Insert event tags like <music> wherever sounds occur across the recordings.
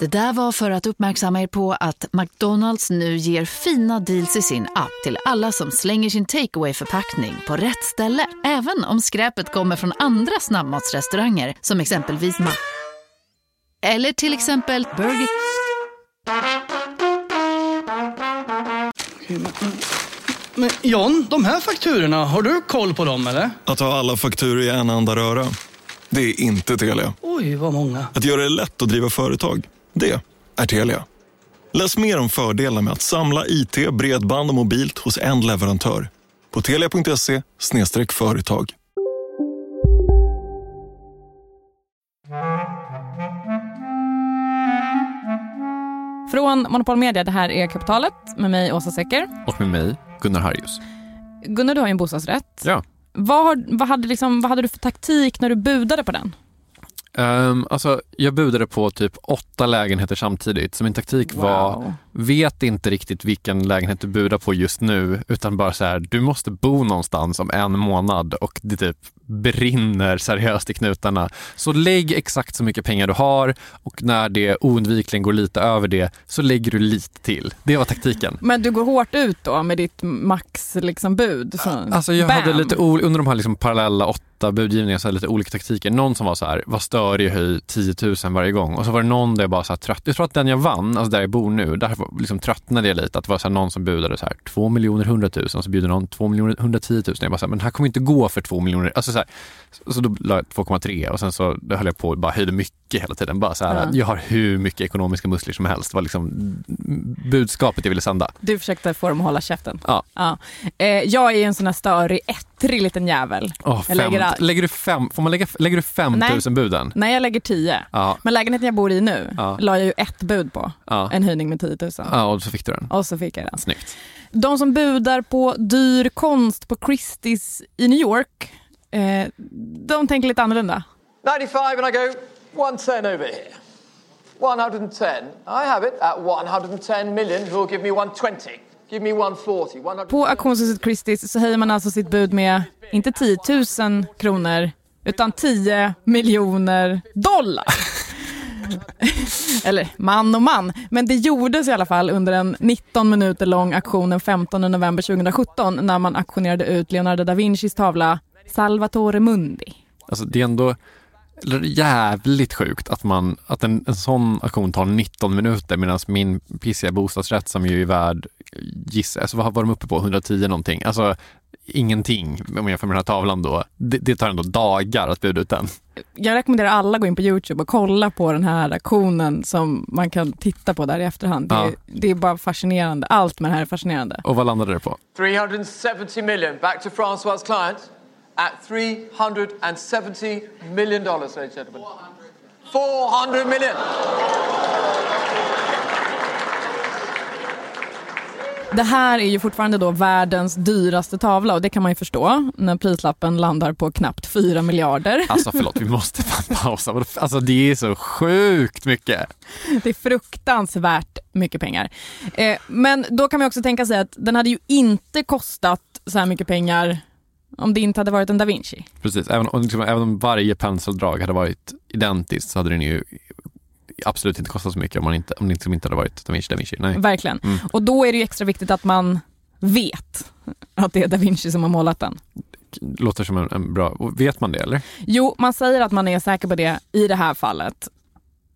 Det där var för att uppmärksamma er på att McDonalds nu ger fina deals i sin app till alla som slänger sin takeaway förpackning på rätt ställe. Även om skräpet kommer från andra snabbmatsrestauranger som exempelvis Ma... Eller till exempel Burger... Men John, de här fakturorna, har du koll på dem eller? Att ha alla fakturor i en enda röra. Det är inte Telia. Oj, vad många. Att göra det lätt att driva företag. Det är Telia. Läs mer om fördelarna med att samla IT, bredband och mobilt hos en leverantör. På telia.se företag. Från Monopol Media, det här är Kapitalet med mig Åsa Secker. Och med mig, Gunnar Harjus. Gunnar, du har ju en bostadsrätt. Ja. Vad, vad, hade liksom, vad hade du för taktik när du budade på den? Um, alltså, jag budade på typ åtta lägenheter samtidigt, så min taktik Wow. var, vet inte riktigt vilken lägenhet du budar på just nu, utan bara så här, du måste bo någonstans om en månad och det typ brinner seriöst i knutarna. Så lägg exakt så mycket pengar du har och när det oundvikligen går lite över det så lägger du lite till. Det var taktiken. Men du går hårt ut då med ditt max liksom, bud? Alltså jag bam. hade lite under de här liksom parallella åtta budgivningarna så hade jag lite olika taktiker. Någon som var så här, vad störig, höj 10 000 varje gång. Och så var det någon där jag bara så här trött. Jag tror att den jag vann, alltså där jag bor nu, där liksom tröttnade jag lite. Att det var så här någon som budade så här 2 miljoner 100 000 och så bjuder någon 2 miljoner 110 000. Jag bara så här, men det här kommer inte gå för 2 miljoner. Alltså så, här, så då la jag 2,3 och sen så då höll jag på och bara höjde mycket hela tiden. Bara så här, Ja. jag har hur mycket ekonomiska muskler som helst. Det var liksom budskapet jag ville sända. Du försökte få dem att hålla käften? Ja. Eh, jag är ju en sån här störig, ettrig liten jävel. Oh, lägger fem, all- lägger, du fem, får man lägga, lägger du 5 Nej. 000 buden? Nej, jag lägger 10. Ja, Men lägenheten jag bor i nu Ja. la jag ju ett bud på. ja. En höjning med 10 000. Ja, och så fick du den. Och så fick jag den. Snyggt. De som budar på dyr konst på Christie's i New York, eh, de tänker lite annorlunda. 95 and I go 110 over here. 110. I have it at 110 million. Who will give me 120? Give me 140. 100. På auktionshuset Christie's så höjer man alltså sitt bud med inte 10 000 kronor utan 10 miljoner dollar. <laughs> Eller man och man, men det gjordes i alla fall under en 19 minuter lång auktion den 15 november 2017 när man auktionerade ut Leonardo da Vincis tavla Salvatore Mundi. Alltså det är ändå jävligt sjukt att, man, att en, en sån auktion tar 19 minuter medan min pissiga bostadsrätt som ju är värd, giss, alltså vad var de uppe på, 110 någonting. Alltså ingenting om jag jämför med den här tavlan då. Det, det tar ändå dagar att buda ut den. Jag rekommenderar alla att gå in på Youtube och kolla på den här auktionen som man kan titta på där i efterhand. Det, Ja. är, det är bara fascinerande. Allt med det här är fascinerande. Och vad landade det på? 370 million. Back to Francois' client at 370 million dollars, ladies and gentlemen. 400 million. Det här är ju fortfarande då världens dyraste tavla och det kan man ju förstå när prislappen landar på knappt 4 miljarder. Alltså förlåt, vi måste fan pausa. Alltså det är så sjukt mycket. Det är fruktansvärt mycket pengar. Eh, men då kan man också tänka sig att den hade ju inte kostat så här mycket pengar om det inte hade varit en da Vinci. Precis, även, och liksom, även om varje penseldrag hade varit identiskt så hade den ju absolut inte kostat så mycket om, man inte, om det liksom inte hade varit da Vinci, da Vinci. Nej. Verkligen. Mm. Och då är det ju extra viktigt att man vet att det är da Vinci som har målat den. Låter som en, en bra... Vet man det eller? Jo, man säger att man är säker på det i det här fallet.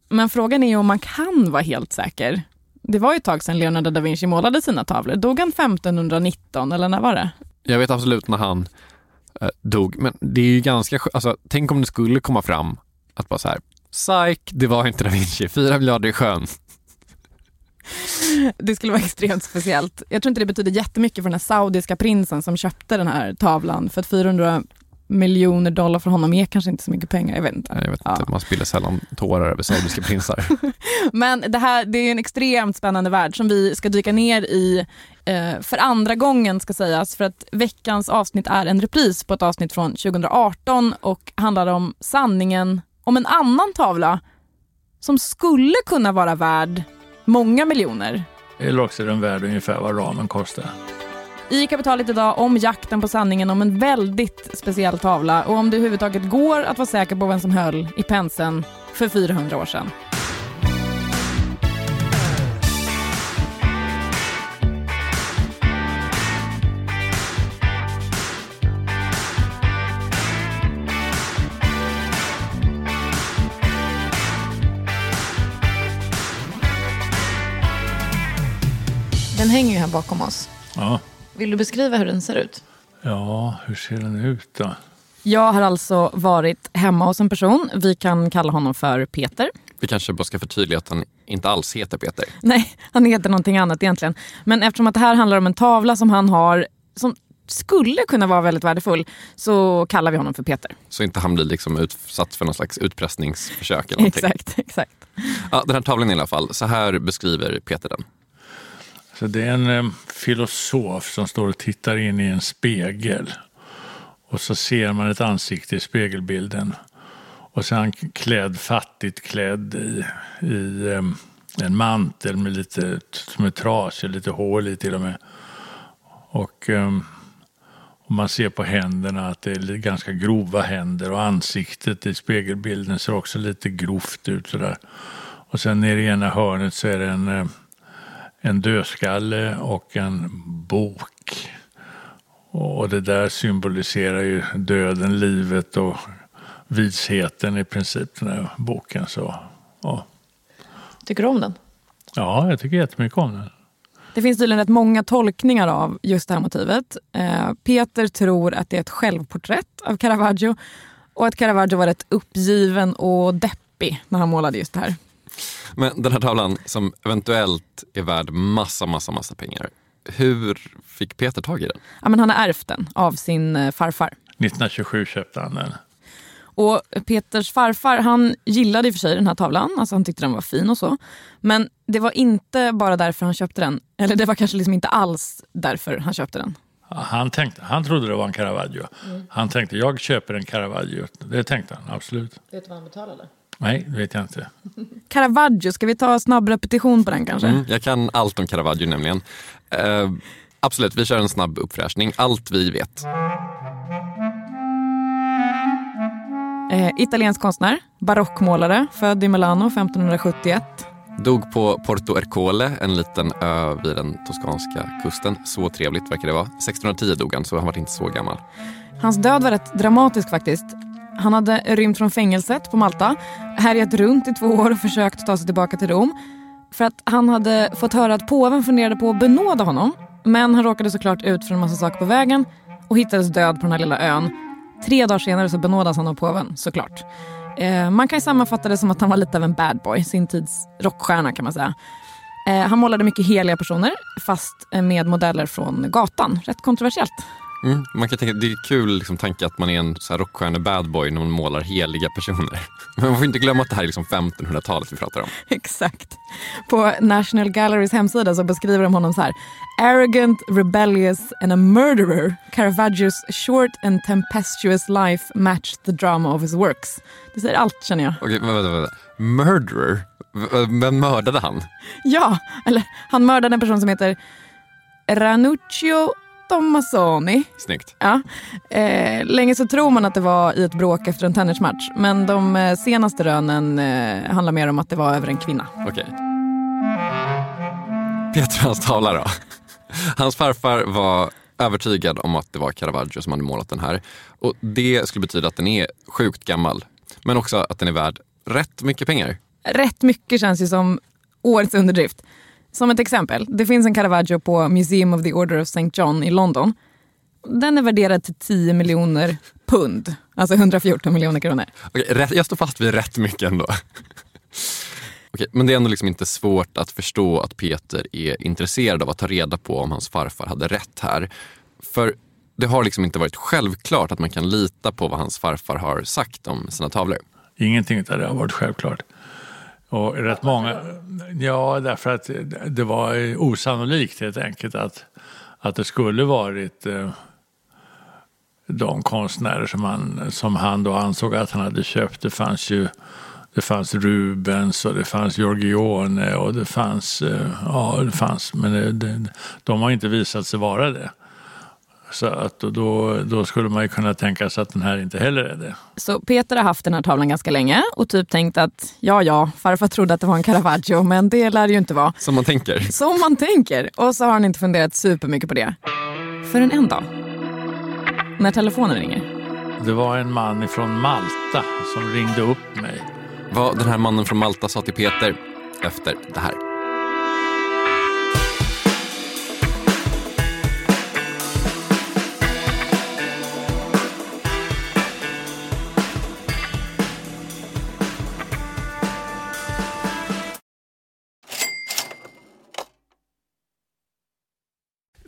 Men frågan är ju om man kan vara helt säker. Det var ju ett tag sedan Leonardo da Vinci målade sina tavlor. Dog han 1519 eller när var det? Jag vet absolut när han dog, men det är ju ganska alltså, Tänk om det skulle komma fram att bara så här, psyk, det var inte da Vinci, fyra miljarder i sjön. Det skulle vara extremt speciellt. Jag tror inte det betyder jättemycket för den här saudiska prinsen som köpte den här tavlan för att 400 miljoner dollar för honom är kanske inte så mycket pengar. Jag vet inte. Jag vet Ja. inte, man spiller sällan tårar över saudiska prinsar. <laughs> Men det här det är en extremt spännande värld som vi ska dyka ner i Eh, för andra gången ska sägas, för att veckans avsnitt är en repris på ett avsnitt från 2018 och handlar om sanningen om en annan tavla som skulle kunna vara värd många miljoner. Eller också är den värd ungefär vad ramen kostar. I kapitalet idag om jakten på sanningen om en väldigt speciell tavla och om det överhuvudtaget går att vara säker på vem som höll i penseln för 400 år sedan. Den hänger ju här bakom oss. Ja. Vill du beskriva hur den ser ut? ja, hur ser den ut då? Jag har alltså varit hemma hos en person. Vi kan kalla honom för Peter. Vi kanske bara ska förtydliga att han inte alls heter Peter. Nej, han heter någonting annat egentligen. Men eftersom att det här handlar om en tavla som han har som skulle kunna vara väldigt värdefull så kallar vi honom för Peter. Så inte han blir liksom utsatt för någon slags utpressningsförsök eller någonting. <laughs> Exakt, exakt. Ja, den här tavlan i alla fall, så här beskriver Peter den. Så det är en eh, filosof som står och tittar in i en spegel. Och så ser man ett ansikte i spegelbilden. Och så är han klädd, fattigt klädd i, i eh, en mantel med lite, som är trasig, lite hål i till och med. Och, eh, och man ser på händerna att det är ganska grova händer och ansiktet i spegelbilden ser också lite grovt ut sådär. Och sen nere i ena hörnet så är det en, eh, en dödskalle och en bok. Och det där symboliserar ju döden, livet och visheten i princip, den här boken. Så, ja. Tycker du om den? ja, jag tycker jättemycket om den. Det finns tydligen rätt många tolkningar av just det här motivet. Eh, Peter tror att det är ett självporträtt av Caravaggio och att Caravaggio var rätt uppgiven och deppig när han målade just det här. Men den här tavlan som eventuellt är värd massa, massa, massa pengar. Hur fick Peter tag i den? Ja, men han har ärvt den av sin eh, farfar. 1927 köpte han den. Och Peters farfar han gillade i och för sig den här tavlan, alltså han tyckte den var fin och så. Men det var inte bara därför han köpte den. Eller det var kanske liksom inte alls därför han köpte den. Han, tänkte, han trodde det var en Caravaggio. Han tänkte jag köper en Caravaggio. Det tänkte han absolut. Vet du vad han betalade? Nej, det vet jag inte. Caravaggio, ska vi ta snabb repetition på den kanske? Mm, jag kan allt om Caravaggio nämligen. Eh, absolut, vi kör en snabb uppfräschning. Allt vi vet. Eh, italiensk konstnär, barockmålare, född i Milano 1571. Dog på Porto Ercole, en liten ö vid den toskanska kusten. Så trevligt verkar det vara. 1610 dog han, så han var inte så gammal. Hans död var rätt dramatisk faktiskt. Han hade rymt från fängelset på Malta, härjat runt i två år och försökt ta sig tillbaka till Rom. För att han hade fått höra att påven funderade på att benåda honom. Men han råkade såklart ut för en massa saker på vägen och hittades död på den här lilla ön. Tre dagar senare så benådas han av påven, såklart. Eh, man kan ju sammanfatta det som att han var lite av en bad boy, sin tids rockstjärna kan man säga. Eh, han målade mycket heliga personer, fast med modeller från gatan. Rätt kontroversiellt. Mm, man kan tänka, det är kul liksom, tanke att man är en så här rockstjärne-badboy när man målar heliga personer. <laughs> Men man får inte glömma att det här är liksom 1500-talet vi pratar om. <laughs> Exakt. På National Galleries hemsida så beskriver de honom så här. Arrogant, rebellious and a murderer. Caravaggios short and tempestuous life matched the drama of his works. Det säger allt känner jag. Okej, men vänta, vänta. Murderer? Vem mördade han? Ja, eller han mördade en person som heter Ranuccio Tommasoni. Snyggt. Ja. Eh, länge så tror man att det var i ett bråk efter en tennismatch. Men de eh, senaste rönen eh, handlar mer om att det var över en kvinna. Okej. Och hans tavla då. Hans farfar var övertygad om att det var Caravaggio som hade målat den här. Och Det skulle betyda att den är sjukt gammal. Men också att den är värd rätt mycket pengar. Rätt mycket känns ju som årets underdrift. Som ett exempel, det finns en Caravaggio på Museum of the Order of St. John i London. Den är värderad till 10 miljoner pund, alltså 114 miljoner kronor. Okej, rätt, jag står fast vid rätt mycket ändå. Okej, men det är ändå liksom inte svårt att förstå att Peter är intresserad av att ta reda på om hans farfar hade rätt här. För det har liksom inte varit självklart att man kan lita på vad hans farfar har sagt om sina tavlor. Ingenting av det har varit självklart. Och rätt många, ja därför att det var osannolikt helt enkelt att, att det skulle varit eh, de konstnärer som han, som han då ansåg att han hade köpt. Det fanns ju det fanns Rubens och det fanns Giorgione och det fanns, eh, ja det fanns, men det, det, de har inte visat sig vara det. Så att då, då skulle man ju kunna tänka sig att den här inte heller är det. Så Peter har haft den här tavlan ganska länge och typ tänkt att ja, ja, farfar trodde att det var en Caravaggio, men det lär det ju inte vara. Som man tänker. Som man tänker. Och så har han inte funderat supermycket på det. Förrän en dag, när telefonen ringer. Det var en man från Malta som ringde upp mig. Vad den här mannen från Malta sa till Peter efter det här.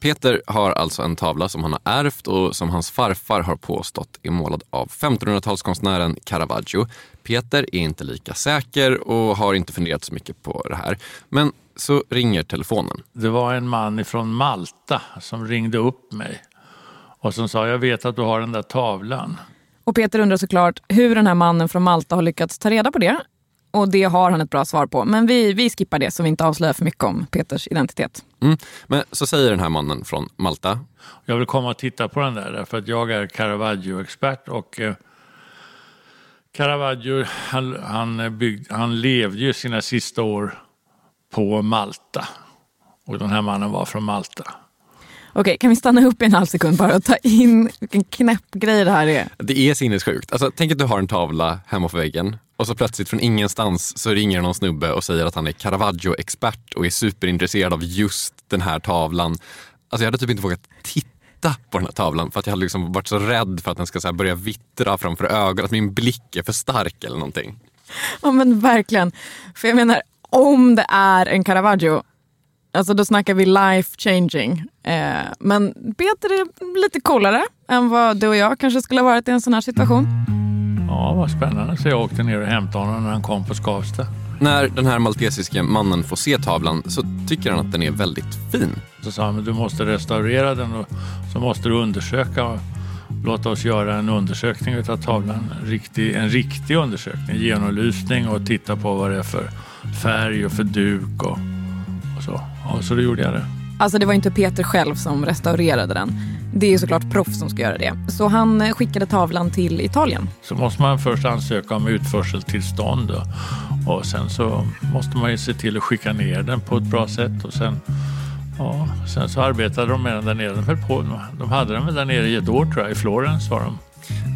Peter har alltså en tavla som han har ärvt och som hans farfar har påstått är målad av 1500-talskonstnären Caravaggio. Peter är inte lika säker och har inte funderat så mycket på det här. Men så ringer telefonen. Det var en man från Malta som ringde upp mig och som sa jag vet att du har den där tavlan. Och Peter undrar såklart hur den här mannen från Malta har lyckats ta reda på det. Och det har han ett bra svar på. Men vi, vi skippar det så vi inte avslöjar för mycket om Peters identitet. Mm. Men så säger den här mannen från Malta. Jag vill komma och titta på den där därför att jag är Caravaggio-expert och eh, Caravaggio han, han, byggde, han levde ju sina sista år på Malta. Och den här mannen var från Malta. Okej, kan vi stanna upp i en halv sekund bara och ta in vilken knäpp grej det här är? Det är sinnessjukt. Alltså, tänk att du har en tavla hemma på väggen och så plötsligt från ingenstans så ringer någon snubbe och säger att han är Caravaggio-expert och är superintresserad av just den här tavlan. Alltså jag hade typ inte vågat titta på den här tavlan för att jag hade liksom varit så rädd för att den ska så börja vittra framför ögonen, att min blick är för stark eller någonting. Ja men verkligen. För jag menar, om det är en Caravaggio, alltså då snackar vi life changing. Eh, men Peter är lite coolare än vad du och jag kanske skulle ha varit i en sån här situation. Ja, vad spännande. Så jag åkte ner och hämtade honom när han kom på Skavsta. När den här maltesiske mannen får se tavlan så tycker han att den är väldigt fin. Så sa han, men du måste restaurera den och så måste du undersöka låta oss göra en undersökning av tavlan. Riktig, en riktig undersökning, genomlysning och titta på vad det är för färg och för duk och, och så. Och så då gjorde jag det. Alltså det var inte Peter själv som restaurerade den. Det är såklart proffs som ska göra det. Så han eh, skickade tavlan till Italien. Så måste man först ansöka om utförseltillstånd då. och sen så måste man ju se till att skicka ner den på ett bra sätt och sen Ja, sen så arbetade de med den där nere. De, höll på, de hade den väl där nere i ett år tror jag, i Florens var de.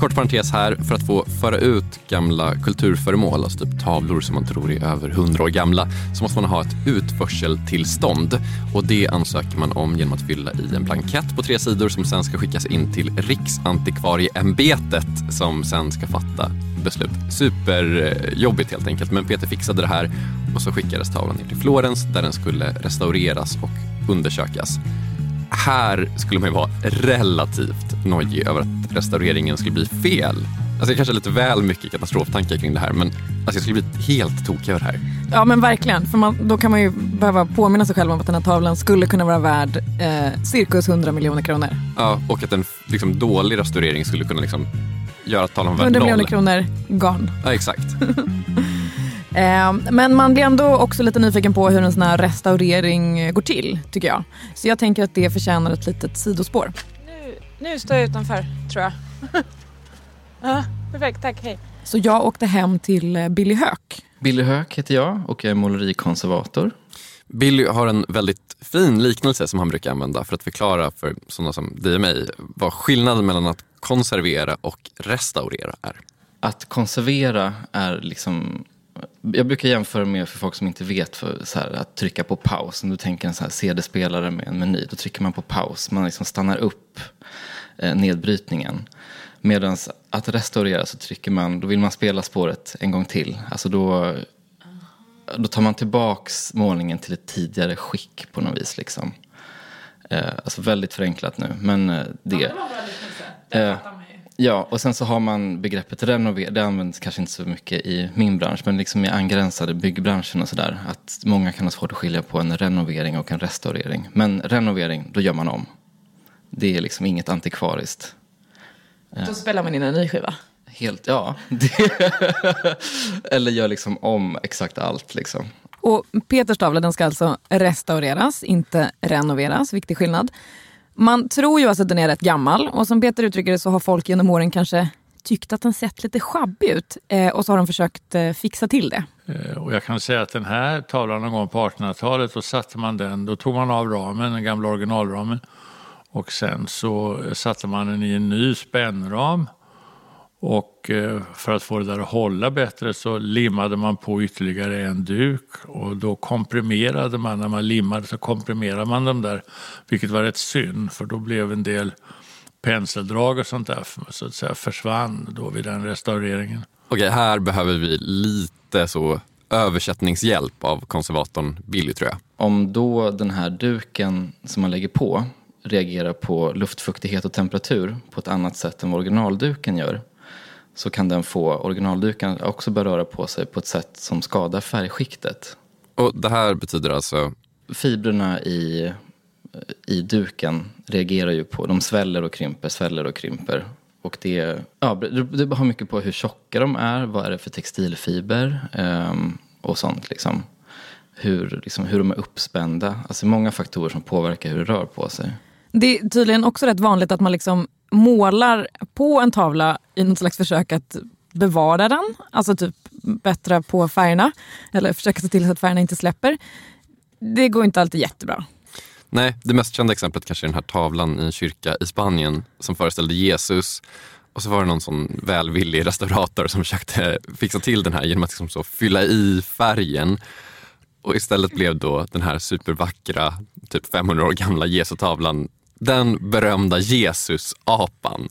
Kort parentes här, för att få föra ut gamla kulturföremål, alltså typ tavlor som man tror är över 100 år gamla, så måste man ha ett utförseltillstånd. Och det ansöker man om genom att fylla i en blankett på tre sidor som sen ska skickas in till Riksantikvarieämbetet som sen ska fatta beslut. Superjobbigt helt enkelt, men Peter fixade det här och så skickades tavlan ner till Florens där den skulle restaureras och undersökas. Här skulle man ju vara relativt nojig över att restaureringen skulle bli fel. Alltså det kanske är lite väl mycket katastroftankar kring det här men alltså jag skulle bli helt tokig över det här. Ja men verkligen, för man, då kan man ju behöva påminna sig själv om att den här tavlan skulle kunna vara värd eh, cirkus 100 miljoner kronor. Ja, och att en liksom, dålig restaurering skulle kunna liksom, göra att tavlan var 100 värd miljoner noll. kronor, gone. Ja, exakt. <laughs> Eh, men man blir ändå också lite nyfiken på hur en sån här restaurering går till, tycker jag. Så jag tänker att det förtjänar ett litet sidospår. Nu, nu står jag utanför, tror jag. <laughs> ja, <laughs> perfekt, tack, hej. Så jag åkte hem till eh, Billy Höök. Billy Höök heter jag och jag är målerikonservator. Billy har en väldigt fin liknelse som han brukar använda för att förklara för sådana som dig och mig vad skillnaden mellan att konservera och restaurera är. Att konservera är liksom jag brukar jämföra med för folk som inte vet för så här, att trycka på paus. Om du tänker en så här CD-spelare med en meny, då trycker man på paus. Man liksom stannar upp eh, nedbrytningen. Medan att restaurera så trycker man, då vill man spela spåret en gång till. Alltså då, då tar man tillbaks målningen till ett tidigare skick på något vis. Liksom. Eh, alltså väldigt förenklat nu, men eh, det. Eh, Ja, och sen så har man begreppet renovera. Det används kanske inte så mycket i min bransch, men liksom i angränsade byggbranschen och sådär. Att många kan ha svårt att skilja på en renovering och en restaurering. Men renovering, då gör man om. Det är liksom inget antikvariskt. Då spelar man in en ny skiva. Helt, ja. <laughs> Eller gör liksom om exakt allt liksom. Och Peters tavla den ska alltså restaureras, inte renoveras. Viktig skillnad. Man tror ju alltså att den är rätt gammal och som Peter uttrycker det så har folk genom åren kanske tyckt att den sett lite sjabbig ut eh, och så har de försökt eh, fixa till det. Eh, Och jag kan säga att den här tavlan någon gång på 1800-talet, då satte man den, då tog man av ramen, den gamla originalramen. Och sen så satte man den i en ny spännram. Och eh, för att få det där att hålla bättre så limmade man på ytterligare en duk. Och då komprimerade man, när man limmade så komprimerade man dem där. Vilket var rätt synd, för då blev en del penseldrag och sånt där så att säga försvann då vid den restaureringen. Okej, här behöver vi lite så översättningshjälp av konservatorn Billy tror jag. Om då den här duken som man lägger på reagerar på luftfuktighet och temperatur på ett annat sätt än vad originalduken gör så kan den få originalduken också börja röra på sig på ett sätt som skadar färgskiktet. Och det här betyder alltså? Fibrerna i, i duken reagerar ju på, de sväller och krymper, sväller och krymper. Och det, ja, det beror mycket på hur tjocka de är, vad är det för textilfiber ehm, och sånt liksom. Hur, liksom. hur de är uppspända, alltså många faktorer som påverkar hur det rör på sig. Det är tydligen också rätt vanligt att man liksom målar på en tavla i något slags försök att bevara den. Alltså typ bättra på färgerna. Eller försöka se till så att färgerna inte släpper. Det går inte alltid jättebra. Nej, det mest kända exemplet kanske är den här tavlan i en kyrka i Spanien som föreställde Jesus. Och så var det någon sån välvillig restaurator som försökte fixa till den här genom att liksom så fylla i färgen. Och istället blev då den här supervackra, typ 500 år gamla Jesu-tavlan den berömda Jesus-apan.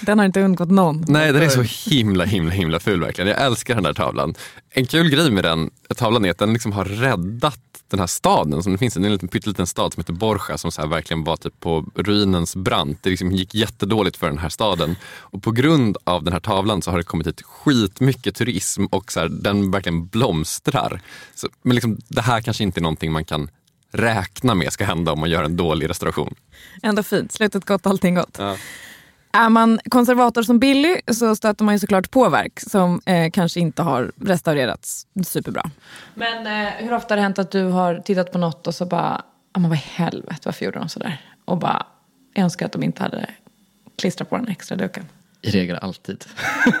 Den har inte undgått någon. Nej, den är så himla, himla, himla ful verkligen. Jag älskar den där tavlan. En kul grej med den tavlan är att den liksom har räddat den här staden som det finns. Det är en liten pytteliten stad som heter Borja som så verkligen var typ på ruinens brant. Det liksom gick jättedåligt för den här staden. Och på grund av den här tavlan så har det kommit hit skitmycket turism och så här, den verkligen blomstrar. Så, men liksom, det här kanske inte är någonting man kan räkna med ska hända om man gör en dålig restauration. Ändå fint. Slutet gott, allting gott. Ja. Är man konservator som Billy så stöter man ju såklart på verk som eh, kanske inte har restaurerats superbra. Men eh, hur ofta har det hänt att du har tittat på något och så bara, ja men vad i helvete, varför gjorde de sådär? Och bara, jag önskar att de inte hade klistrat på den extra duken. I regel alltid. <laughs>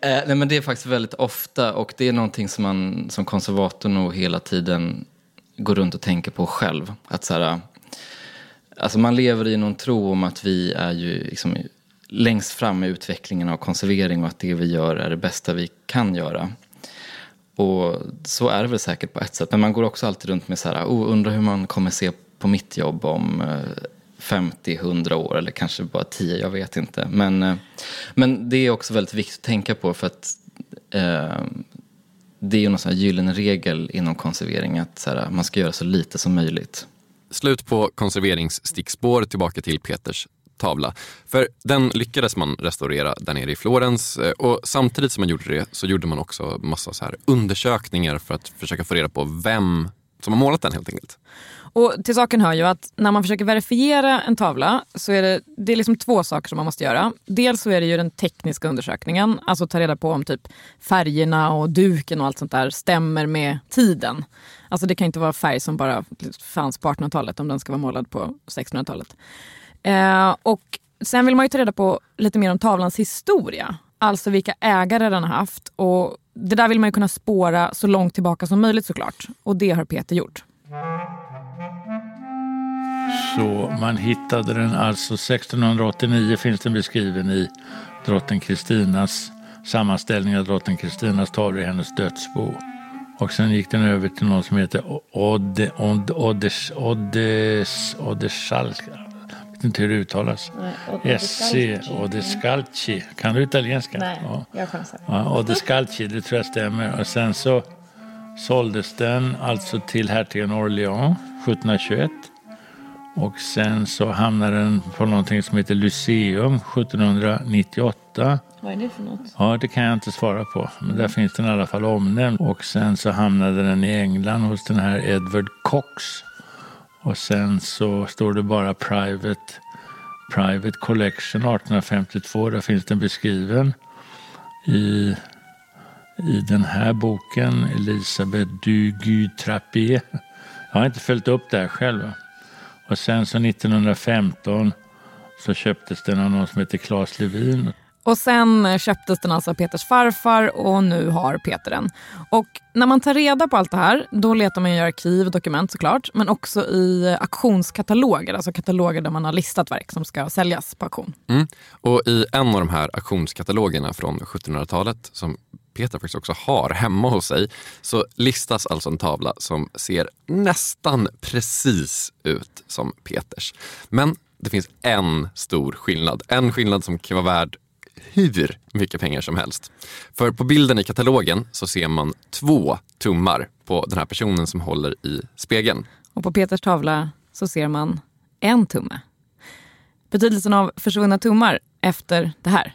eh, nej men det är faktiskt väldigt ofta och det är någonting som man som konservator nog hela tiden går runt och tänker på själv. Att så här, alltså man lever i någon tro om att vi är ju liksom längst fram i utvecklingen av konservering och att det vi gör är det bästa vi kan göra. Och så är det väl säkert på ett sätt. Men man går också alltid runt med så här, oh, undrar hur man kommer se på mitt jobb om eh, 50-100 år eller kanske bara 10, jag vet inte. Men, eh, men det är också väldigt viktigt att tänka på för att eh, det är ju någon sån här gyllene regel inom konservering att så här, man ska göra så lite som möjligt. Slut på konserveringsstickspår tillbaka till Peters tavla. För den lyckades man restaurera där nere i Florens eh, och samtidigt som man gjorde det så gjorde man också massa så här undersökningar för att försöka få reda på vem som har målat den helt enkelt. Och till saken hör ju att när man försöker verifiera en tavla så är det, det är liksom två saker som man måste göra. Dels så är det ju den tekniska undersökningen, alltså ta reda på om typ färgerna och duken och allt sånt där stämmer med tiden. Alltså det kan inte vara färg som bara fanns på 1800-talet om den ska vara målad på 1600-talet. Eh, och sen vill man ju ta reda på lite mer om tavlans historia. Alltså vilka ägare den har haft. Och det där vill man ju kunna spåra så långt tillbaka som möjligt såklart. Och det har Peter gjort. Så man hittade den alltså 1689 finns den beskriven i drottning Kristinas sammanställning av drottning Kristinas tavlor i hennes dödsbo. Och sen gick den över till någon som heter Odde, Odde, Oddes, Oddes, Oddesalk. Jag vet inte hur det uttalas. SC Oddescalci. Kan du italienska? Nej, ja. jag chansar. Ja, Oddescalci, det tror jag stämmer. Och sen så såldes den alltså till hertigen Orléans 1721. Och sen så hamnade den på någonting som heter Lyceum 1798. Vad är det för något? Ja, det kan jag inte svara på. Men där finns den i alla fall omnämnd. Och sen så hamnade den i England hos den här Edward Cox. Och sen så står det bara Private, Private Collection 1852. Där finns den beskriven i, i den här boken. Elisabeth du Guy Jag har inte följt upp det här själv. Och sen så 1915 så köptes den av någon som heter Claes Levin. Och sen köptes den alltså av Peters farfar och nu har Peter den. Och när man tar reda på allt det här, då letar man i arkiv och dokument såklart, men också i auktionskataloger, alltså kataloger där man har listat verk som ska säljas på auktion. Mm. Och i en av de här auktionskatalogerna från 1700-talet som Peter faktiskt också har hemma hos sig så listas alltså en tavla som ser nästan precis ut som Peters. Men det finns en stor skillnad. En skillnad som kan vara värd hur mycket pengar som helst. För på bilden i katalogen så ser man två tummar på den här personen som håller i spegeln. Och på Peters tavla så ser man en tumme. Betydelsen av försvunna tummar efter det här.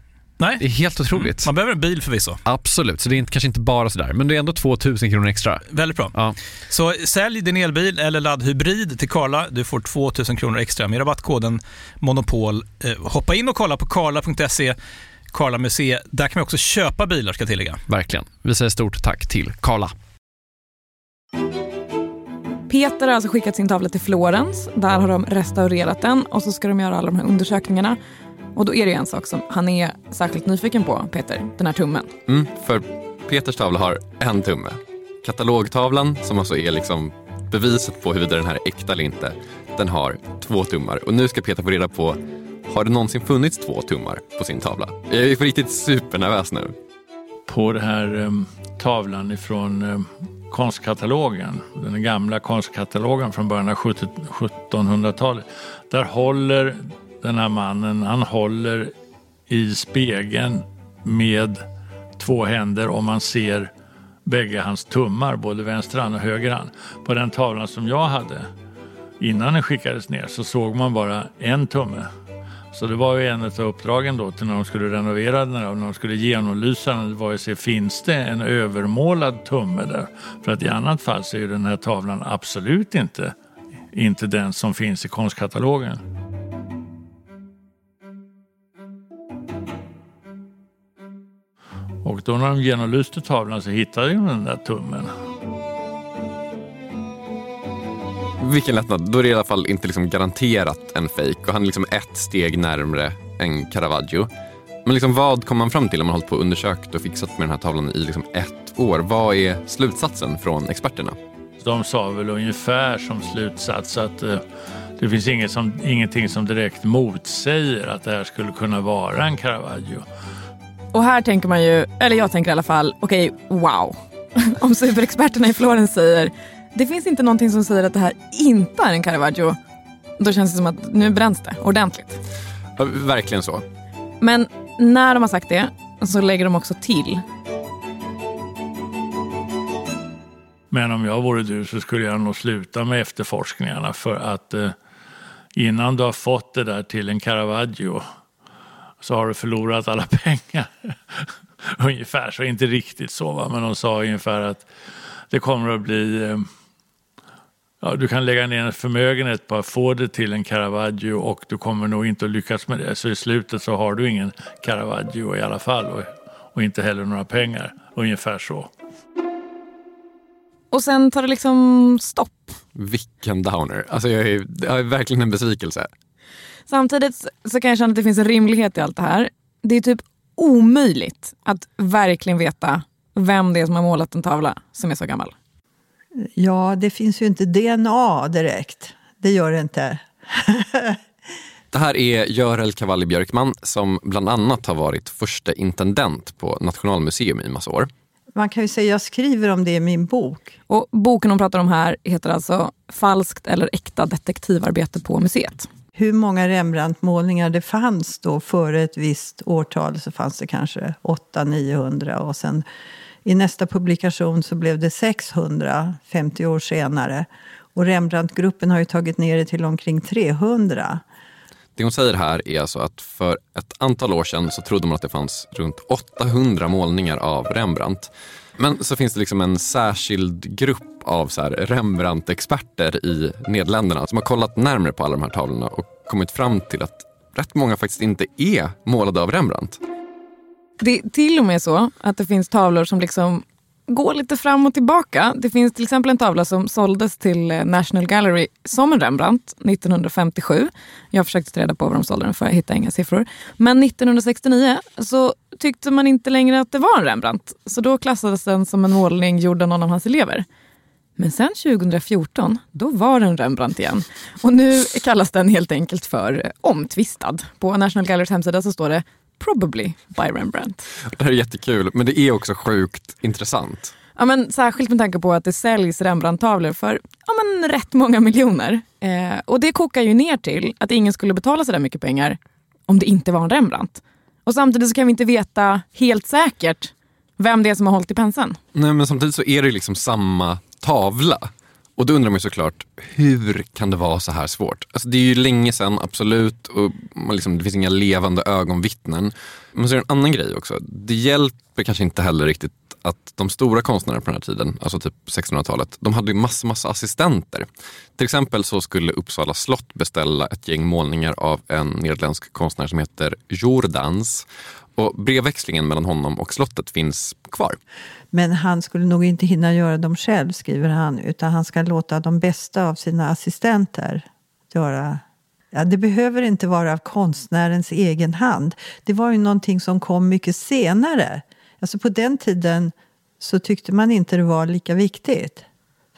Nej. Det är helt otroligt. Man behöver en bil förvisso. Absolut, så det är inte, kanske inte bara sådär, men det är ändå 2000 kronor extra. Väldigt bra. Ja. Så sälj din elbil eller laddhybrid till Karla. Du får 2000 kronor extra med rabattkoden Monopol. Eh, hoppa in och kolla på karla.se, Karla Museet. Där kan man också köpa bilar ska jag tillägga. Verkligen. Vi säger stort tack till Karla. Peter har alltså skickat sin tavla till Florens. Där har de restaurerat den och så ska de göra alla de här undersökningarna. Och då är det en sak som han är särskilt nyfiken på, Peter. Den här tummen. Mm, för Peters tavla har en tumme. Katalogtavlan, som alltså är liksom beviset på huruvida den här är äkta eller inte, den har två tummar. Och nu ska Peter få reda på, har det någonsin funnits två tummar på sin tavla? Jag är på riktigt supernervös nu. På den här um, tavlan ifrån um, konstkatalogen, den gamla konstkatalogen från början av 70 1700-talet. Där håller den här mannen, han håller i spegeln med två händer och man ser bägge hans tummar, både vänster hand och höger hand. På den tavlan som jag hade innan den skickades ner så såg man bara en tumme. Så det var ju en av uppdragen då till när de skulle renovera den och när de skulle genomlysa den. Det var ju att se, finns det en övermålad tumme där? För att i annat fall så är ju den här tavlan absolut inte, inte den som finns i konstkatalogen. Och då när de genomlyste tavlan så hittade de den där tummen. Vilken lättnad. Då är det i alla fall inte liksom garanterat en fejk och han är liksom ett steg närmre en Caravaggio. Men liksom vad kom man fram till om man hållit på och undersökt och fixat med den här tavlan i liksom ett år? Vad är slutsatsen från experterna? De sa väl ungefär som slutsats att eh, det finns inget som, ingenting som direkt motsäger att det här skulle kunna vara en Caravaggio. Och här tänker man ju, eller jag tänker i alla fall, okej, wow. <laughs> Om superexperterna i Florens säger, det finns inte någonting som säger att det här inte är en Caravaggio. Då känns det som att nu bränns det ordentligt. Ja, verkligen så. Men när de har sagt det så lägger de också till. Men om jag vore du så skulle jag nog sluta med efterforskningarna för att eh, innan du har fått det där till en Caravaggio så har du förlorat alla <laughs> pengar. ungefär så, inte riktigt så va? men de sa ungefär att det kommer att bli eh, Ja, du kan lägga ner en förmögenhet på att få det till en Caravaggio och du kommer nog inte att lyckas med det. Så i slutet så har du ingen Caravaggio i alla fall och, och inte heller några pengar. Ungefär så. Och sen tar det liksom stopp. Vilken downer. Alltså jag är, jag är verkligen en besvikelse. Samtidigt så kan jag känna att det finns en rimlighet i allt det här. Det är typ omöjligt att verkligen veta vem det är som har målat en tavla som är så gammal. Ja, det finns ju inte DNA direkt. Det gör det inte. <laughs> Det här är Görel Cavalli Björkman som bland annat har varit första intendent på Nationalmuseum i massa år. Man kan ju säga jag skriver om det i min bok. Och boken hon pratar om här heter alltså Falskt eller äkta detektivarbete på museet. Hur många Rembrandt-målningar det fanns då före ett visst årtal så fanns det kanske 800-900 och sen i nästa publikation så blev det 600 50 år senare. Och Rembrandt-gruppen har ju tagit ner det till omkring 300. Det hon säger här är alltså att för ett antal år sedan så trodde man att det fanns runt 800 målningar av Rembrandt. Men så finns det liksom en särskild grupp av så Rembrandt-experter i Nederländerna som har kollat närmare på alla de här tavlorna och kommit fram till att rätt många faktiskt inte är målade av Rembrandt. Det är till och med så att det finns tavlor som liksom gå lite fram och tillbaka. Det finns till exempel en tavla som såldes till eh, National Gallery som en Rembrandt 1957. Jag försökte ta reda på vad de sålde den för, jag hittade inga siffror. Men 1969 så tyckte man inte längre att det var en Rembrandt. Så då klassades den som en målning gjord av någon av hans elever. Men sen 2014, då var den Rembrandt igen. Och nu kallas den helt enkelt för eh, omtvistad. På National Gallerys hemsida så står det “Probably by Rembrandt”. Det här är jättekul, men det är också sjukt intressant. Ja, men särskilt med tanke på att det säljs Rembrandt-tavlor för ja, men rätt många miljoner. Eh, och det kokar ju ner till att ingen skulle betala så där mycket pengar om det inte var en Rembrandt. Och samtidigt så kan vi inte veta helt säkert vem det är som har hållit i penseln. Nej, men samtidigt så är det liksom samma tavla. Och då undrar man ju såklart, hur kan det vara så här svårt? Alltså det är ju länge sedan, absolut, och man liksom, det finns inga levande ögonvittnen. Men så är det en annan grej också. Det hjälper kanske inte heller riktigt att de stora konstnärerna på den här tiden, alltså typ 1600-talet, de hade ju massa, massa assistenter. Till exempel så skulle Uppsala slott beställa ett gäng målningar av en nederländsk konstnär som heter Jordans. Och brevväxlingen mellan honom och slottet finns kvar. Men han skulle nog inte hinna göra dem själv, skriver han. Utan han ska låta de bästa av sina assistenter göra Ja, det behöver inte vara av konstnärens egen hand. Det var ju någonting som kom mycket senare. Alltså på den tiden så tyckte man inte det var lika viktigt,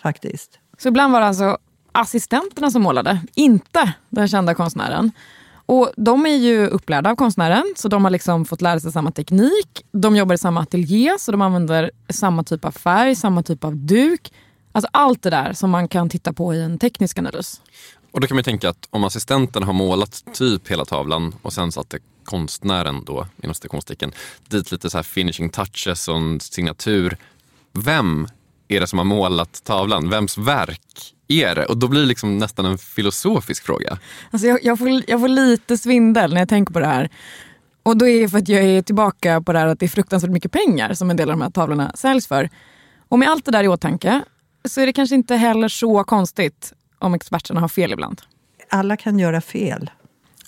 faktiskt. Så ibland var det alltså assistenterna som målade, inte den kända konstnären. Och De är ju upplärda av konstnären, så de har liksom fått lära sig samma teknik. De jobbar i samma ateljé, så de använder samma typ av färg, samma typ av duk. Alltså allt det där som man kan titta på i en teknisk analys. Och då kan man tänka att om assistenten har målat typ hela tavlan och sen satte konstnären då, inom citationstecken, dit lite så här finishing touches och en signatur. Vem är det som har målat tavlan? Vems verk är det? Och då blir det liksom nästan en filosofisk fråga. Alltså jag, jag, får, jag får lite svindel när jag tänker på det här. Och då är det för att jag är tillbaka på det här att det är fruktansvärt mycket pengar som en del av de här tavlorna säljs för. Och med allt det där i åtanke så är det kanske inte heller så konstigt om experterna har fel ibland. Alla kan göra fel.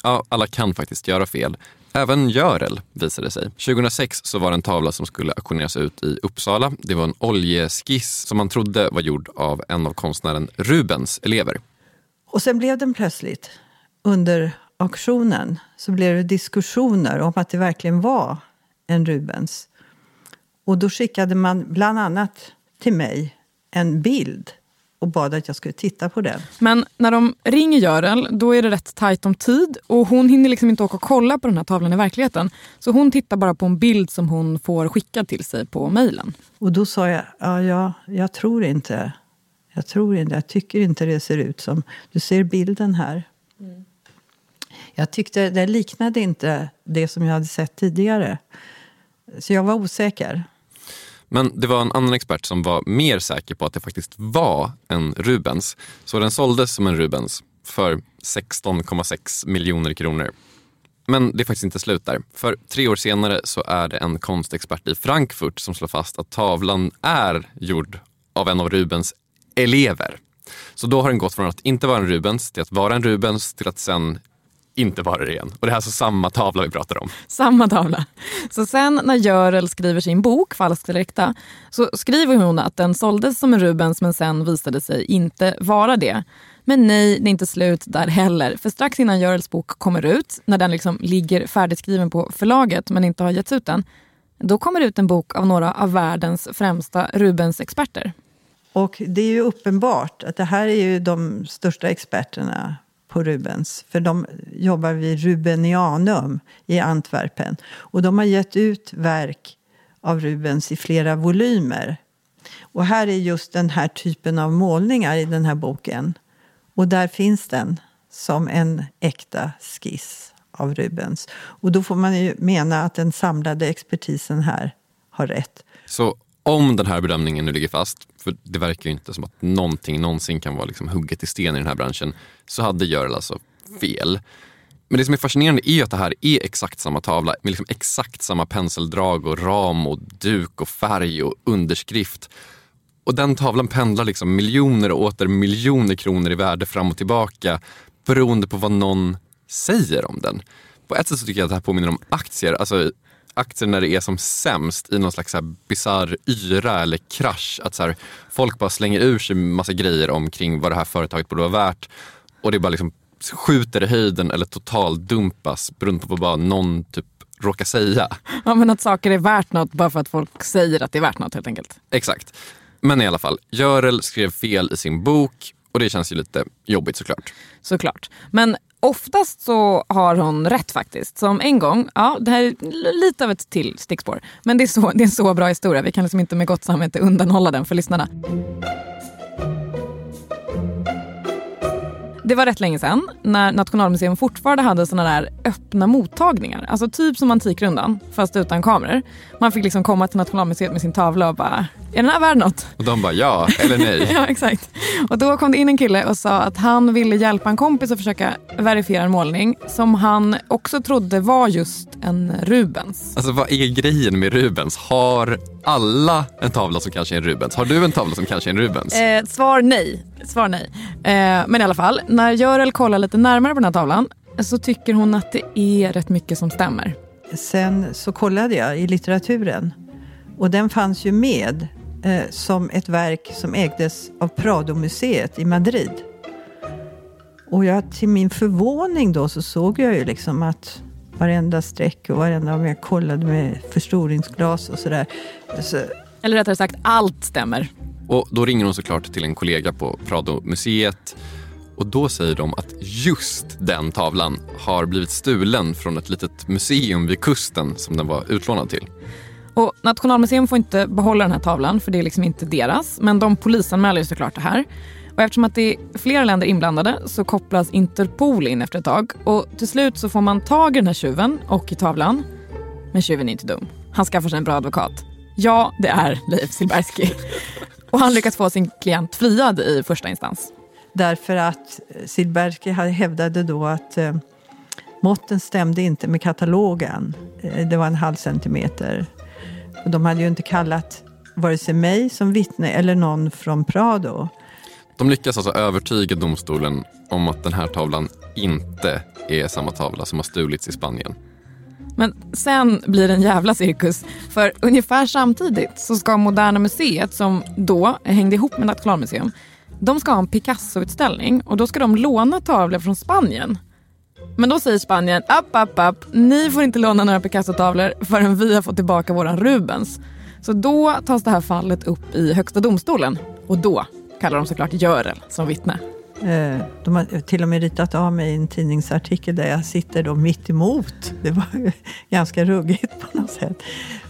Ja, alla kan faktiskt göra fel. Även Görel visade sig. 2006 så var det en tavla som skulle auktioneras ut i Uppsala. Det var en oljeskiss som man trodde var gjord av en av konstnären Rubens elever. Och sen blev den plötsligt, under auktionen, så blev det diskussioner om att det verkligen var en Rubens. Och då skickade man bland annat till mig en bild och bad att jag skulle titta på den. Men när de ringer Görel, då är det rätt tajt om tid och hon hinner liksom inte åka och kolla på den här tavlan i verkligheten. Så hon tittar bara på en bild som hon får skickad till sig på mejlen. Och då sa jag, ja, ja, jag tror inte. Jag tror inte, jag tycker inte det ser ut som... Du ser bilden här. Mm. Jag tyckte det liknade inte det som jag hade sett tidigare. Så jag var osäker. Men det var en annan expert som var mer säker på att det faktiskt var en Rubens. Så den såldes som en Rubens för 16,6 miljoner kronor. Men det är faktiskt inte slut där. För tre år senare så är det en konstexpert i Frankfurt som slår fast att tavlan är gjord av en av Rubens elever. Så då har den gått från att inte vara en Rubens till att vara en Rubens till att sen inte vara det igen. Och det är alltså samma tavla vi pratar om. Samma tavla. Så sen när Görel skriver sin bok Falskt eller äkta så skriver hon att den såldes som en Rubens men sen visade sig inte vara det. Men nej, det är inte slut där heller. För strax innan Görels bok kommer ut, när den liksom ligger färdigskriven på förlaget men inte har getts ut än, då kommer det ut en bok av några av världens främsta Rubens-experter. Och det är ju uppenbart att det här är ju de största experterna på Rubens. För de jobbar vid Rubenianum i Antwerpen. Och de har gett ut verk av Rubens i flera volymer. Och här är just den här typen av målningar i den här boken. Och där finns den som en äkta skiss av Rubens. Och då får man ju mena att den samlade expertisen här har rätt. Så om den här bedömningen nu ligger fast, för det verkar ju inte som att någonting någonsin kan vara liksom hugget i sten i den här branschen, så hade Görel alltså fel. Men det som är fascinerande är ju att det här är exakt samma tavla med liksom exakt samma penseldrag och ram och duk och färg och underskrift. Och den tavlan pendlar liksom miljoner och åter miljoner kronor i värde fram och tillbaka beroende på vad någon säger om den. På ett sätt så tycker jag att det här påminner om aktier. Alltså, aktier när det är som sämst i någon slags bizarr yra eller krasch. Att så här, folk bara slänger ur sig massa grejer omkring vad det här företaget borde vara värt. Och det bara liksom skjuter i höjden eller totaldumpas beroende på vad bara någon typ råkar säga. Ja, men att saker är värt något bara för att folk säger att det är värt något helt enkelt. Exakt. Men i alla fall, Görel skrev fel i sin bok och det känns ju lite jobbigt såklart. Såklart. Men oftast så har hon rätt faktiskt. Som en gång, ja det här är lite av ett till stickspår. Men det är, så, det är en så bra historia, vi kan liksom inte med gott samvete undanhålla den för lyssnarna. Det var rätt länge sedan när Nationalmuseum fortfarande hade såna där öppna mottagningar. Alltså typ som Antikrundan, fast utan kameror. Man fick liksom komma till Nationalmuseet med sin tavla och bara, är den här värd något? Och de bara ja eller nej. <laughs> ja, exakt. Och då kom det in en kille och sa att han ville hjälpa en kompis att försöka verifiera en målning som han också trodde var just en Rubens. Alltså vad är grejen med Rubens? Har alla en tavla som kanske är en Rubens? Har du en tavla som kanske är en Rubens? Eh, svar nej. Svar nej. Eh, men i alla fall, när Görel kollar lite närmare på den här tavlan så tycker hon att det är rätt mycket som stämmer. Sen så kollade jag i litteraturen och den fanns ju med eh, som ett verk som ägdes av Prado-museet i Madrid. Och jag, till min förvåning då så såg jag ju liksom att varenda streck och varenda, om jag kollade med förstoringsglas och sådär. Så, Eller rättare sagt, allt stämmer. Och då ringer hon såklart till en kollega på Prado-museet och då säger de att just den tavlan har blivit stulen från ett litet museum vid kusten som den var utlånad till. Och Nationalmuseum får inte behålla den här tavlan för det är liksom inte deras. Men de polisanmäler ju såklart det här. Och eftersom att det är flera länder inblandade så kopplas Interpol in efter ett tag. Och till slut så får man tag i den här tjuven och i tavlan. Men tjuven är inte dum. Han skaffar sig en bra advokat. Ja, det är Leif Silbersky. <laughs> Och han lyckas få sin klient friad i första instans. Därför att Silbersky hävdade då att eh, måtten stämde inte med katalogen. Eh, det var en halv centimeter. Och de hade ju inte kallat vare sig mig som vittne eller någon från Prado. De lyckas alltså övertyga domstolen om att den här tavlan inte är samma tavla som har stulits i Spanien. Men sen blir det en jävla cirkus. För ungefär samtidigt så ska Moderna Museet, som då hängde ihop med Nationalmuseum, de ska ha en Picasso-utställning och då ska de låna tavlor från Spanien. Men då säger Spanien, app, app, app, ni får inte låna några Picasso-tavlor förrän vi har fått tillbaka våran Rubens. Så då tas det här fallet upp i Högsta domstolen och då kallar de såklart Görel som vittne. Eh, de har till och med ritat av mig en tidningsartikel där jag sitter då mitt emot. Det var <laughs> ganska ruggigt på något sätt.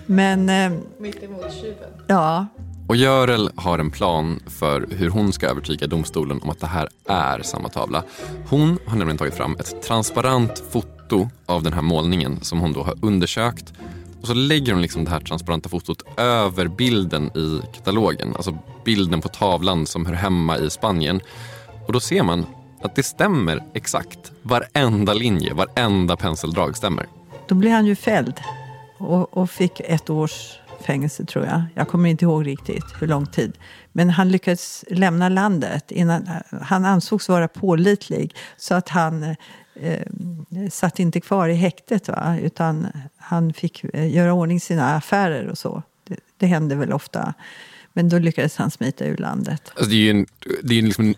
Men... eh, Mitt emot tjuven. Ja, och Görel har en plan för hur hon ska övertyga domstolen om att det här är samma tavla. Hon har nämligen tagit fram ett transparent foto av den här målningen som hon då har undersökt. Och så lägger hon liksom det här transparenta fotot över bilden i katalogen. Alltså bilden på tavlan som hör hemma i Spanien. Och då ser man att det stämmer exakt. Varenda linje, varenda penseldrag stämmer. då blev han ju fälld och, och fick ett års fängelse tror jag. Jag kommer inte ihåg riktigt hur lång tid. Men han lyckades lämna landet. Innan, eh, han ansågs vara pålitlig så att han eh, satt inte kvar i häktet. Va? Utan han fick eh, göra ordning sina affärer och så. Det, det hände väl ofta. Men då lyckades han smita ur landet. Alltså det är ju en, det är liksom en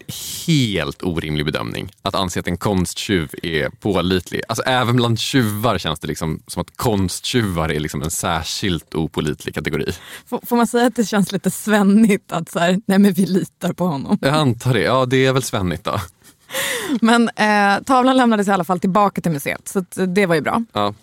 helt orimlig bedömning att anse att en konsttjuv är pålitlig. Alltså även bland tjuvar känns det liksom som att konsttjuvar är liksom en särskilt opålitlig kategori. Får, får man säga att det känns lite svennigt att så här, nej men vi litar på honom. Jag antar det. Ja, det är väl svennigt då. Men eh, tavlan lämnades i alla fall tillbaka till museet så det var ju bra. Ja,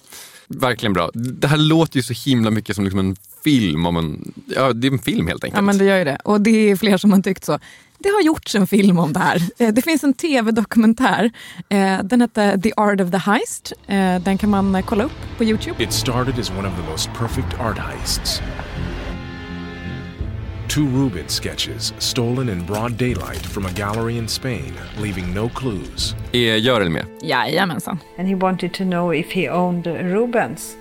verkligen bra. Det här låter ju så himla mycket som liksom en film om en... Ja, det är en film helt enkelt. Ja men det gör ju det. Och det är fler som har tyckt så. Det har gjorts en film om det här. Eh, Det finns en tv-dokumentär. Eh, Den heter The Art of the Heist. Eh, Den kan man kolla upp på Youtube. It started as one of the most perfect art heists. Two Rubens sketches stolen in broad daylight from a gallery in Spain, leaving no clues. Är Görel med? Jajamensan. And he wanted to know if he owned Rubens.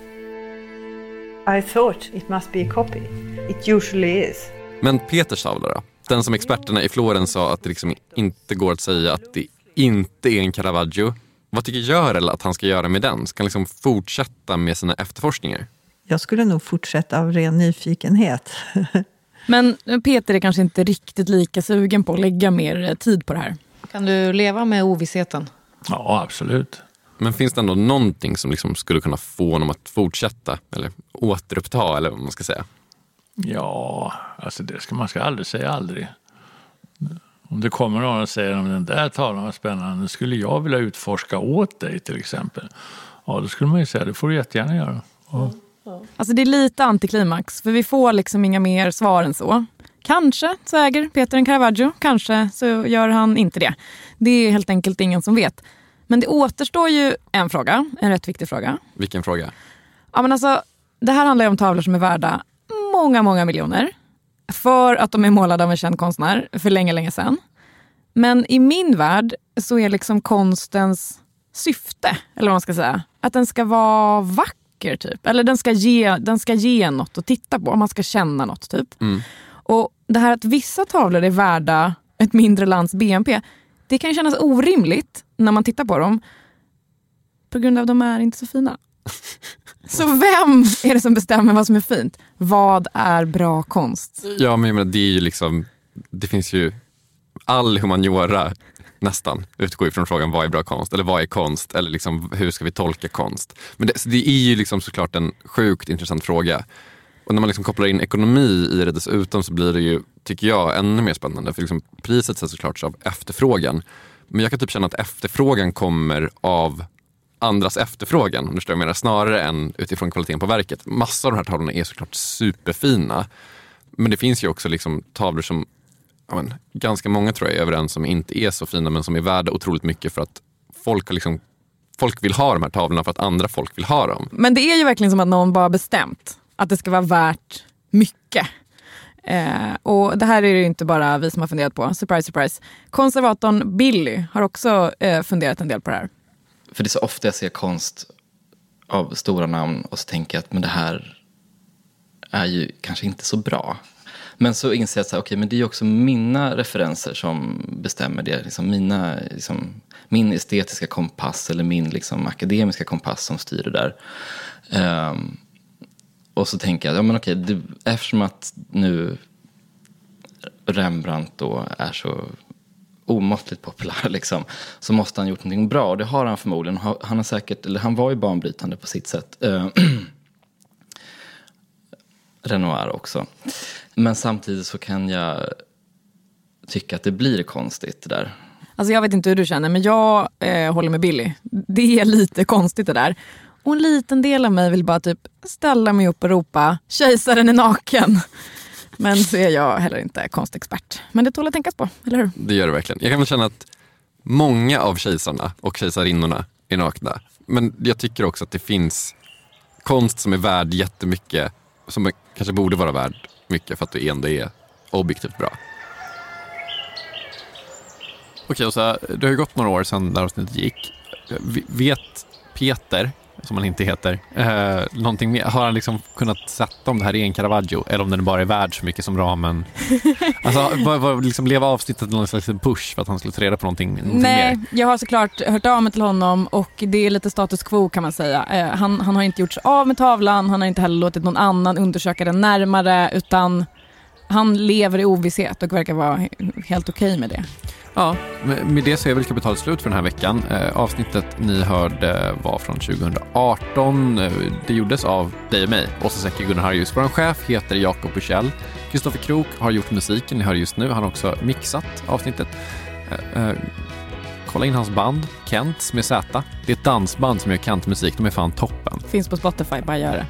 I thought it must be a copy. It usually is. Men Peters tavla då? Den som experterna i Florens sa att det liksom inte går att säga att det inte är en Caravaggio. Vad tycker Görel att han ska göra med den? Ska han liksom fortsätta med sina efterforskningar? jag skulle nog fortsätta av ren nyfikenhet. <laughs> Men Peter är kanske inte riktigt lika sugen på att lägga mer eh, tid på det här. Kan du leva med ovissheten? Ja, absolut. Men finns det ändå någonting som liksom skulle kunna få honom att fortsätta eller återuppta eller vad man ska säga? Ja, alltså det ska, man ska aldrig säga aldrig. Om det kommer någon och säger om den där tavlan var spännande, skulle jag vilja utforska åt dig till exempel. Ja, då skulle man ju säga det får du jättegärna göra. Ja. Alltså det är lite antiklimax, för vi får liksom inga mer svar än så. Kanske så äger Peter en Caravaggio, kanske så gör han inte det. Det är helt enkelt ingen som vet. Men det återstår ju en fråga, en rätt viktig fråga. Vilken fråga? Ja, men alltså, det här handlar ju om tavlor som är värda många, många miljoner. För att de är målade av en känd konstnär för länge, länge sedan. Men i min värld så är liksom konstens syfte, eller vad man ska säga, att den ska vara vacker typ. Eller den ska ge, den ska ge något att titta på, man ska känna något typ. Mm. Och det här att vissa tavlor är värda ett mindre lands BNP, det kan kännas orimligt när man tittar på dem. På grund av att de är inte så fina. Så vem är det som bestämmer vad som är fint? Vad är bra konst? Ja, men jag menar, det är ju liksom, det finns ju, all humaniora nästan utgår ifrån frågan vad är bra konst eller vad är konst eller liksom, hur ska vi tolka konst? Men det, det är ju liksom såklart en sjukt intressant fråga. Och när man liksom kopplar in ekonomi i det dessutom så blir det ju, tycker jag, ännu mer spännande. För liksom priset sätts såklart av efterfrågan. Men jag kan typ känna att efterfrågan kommer av andras efterfrågan, om du förstår vad jag menar, snarare än utifrån kvaliteten på verket. Massor av de här tavlorna är såklart superfina. Men det finns ju också liksom tavlor som ja men, ganska många tror jag är överens om inte är så fina men som är värda otroligt mycket för att folk, har liksom, folk vill ha de här tavlorna för att andra folk vill ha dem. Men det är ju verkligen som att någon bara bestämt att det ska vara värt mycket. Eh, och det här är det ju inte bara vi som har funderat på. Surprise, surprise. Konservatorn Billy har också eh, funderat en del på det här. För det är så ofta jag ser konst av stora namn och så tänker jag att men det här är ju kanske inte så bra. Men så inser jag att okay, men det är också mina referenser som bestämmer det. Liksom mina, liksom, min estetiska kompass eller min liksom, akademiska kompass som styr det där. Um, och så tänker jag, ja men okej, det, eftersom att nu Rembrandt då är så omåttligt populär <laughs> liksom, så måste han gjort någonting bra och det har han förmodligen. Han, har säkert, eller han var ju banbrytande på sitt sätt. Eh, <clears throat> Renoir också. Men samtidigt så kan jag tycka att det blir konstigt det där. Alltså jag vet inte hur du känner, men jag eh, håller med Billy. Det är lite konstigt det där. Och en liten del av mig vill bara typ ställa mig upp och ropa kejsaren är naken. Men så är jag heller inte konstexpert. Men det tål att tänkas på, eller hur? Det gör det verkligen. Jag kan väl känna att många av kejsarna och kejsarinnorna är nakna. Men jag tycker också att det finns konst som är värd jättemycket, som kanske borde vara värd mycket för att det ändå är objektivt bra. Okej, så det har ju gått några år sedan det här avsnittet gick. Vet Peter, som han inte heter, eh, någonting mer? Har han liksom kunnat sätta om det här är en Caravaggio eller om den bara är värd så mycket som ramen? <laughs> alltså, var, var liksom leva avsnittet någon slags push för att han skulle ta reda på någonting, någonting Nej, mer? jag har såklart hört av mig till honom och det är lite status quo kan man säga. Eh, han, han har inte gjort sig av med tavlan, han har inte heller låtit någon annan undersöka den närmare utan han lever i ovisshet och verkar vara helt okej okay med det. Ja, med det så är väl kapitalet slut för den här veckan. Eh, avsnittet ni hörde var från 2018. Eh, det gjordes av dig och mig, Åsa Secker Gunnar Harjus. Vår chef heter Jakob Bursell. Kristoffer Krook har gjort musiken ni hör just nu. Han har också mixat avsnittet. Eh, kolla in hans band, Kent med Z. Det är ett dansband som gör Kent-musik. De är fan toppen. Finns på Spotify, bara gör det.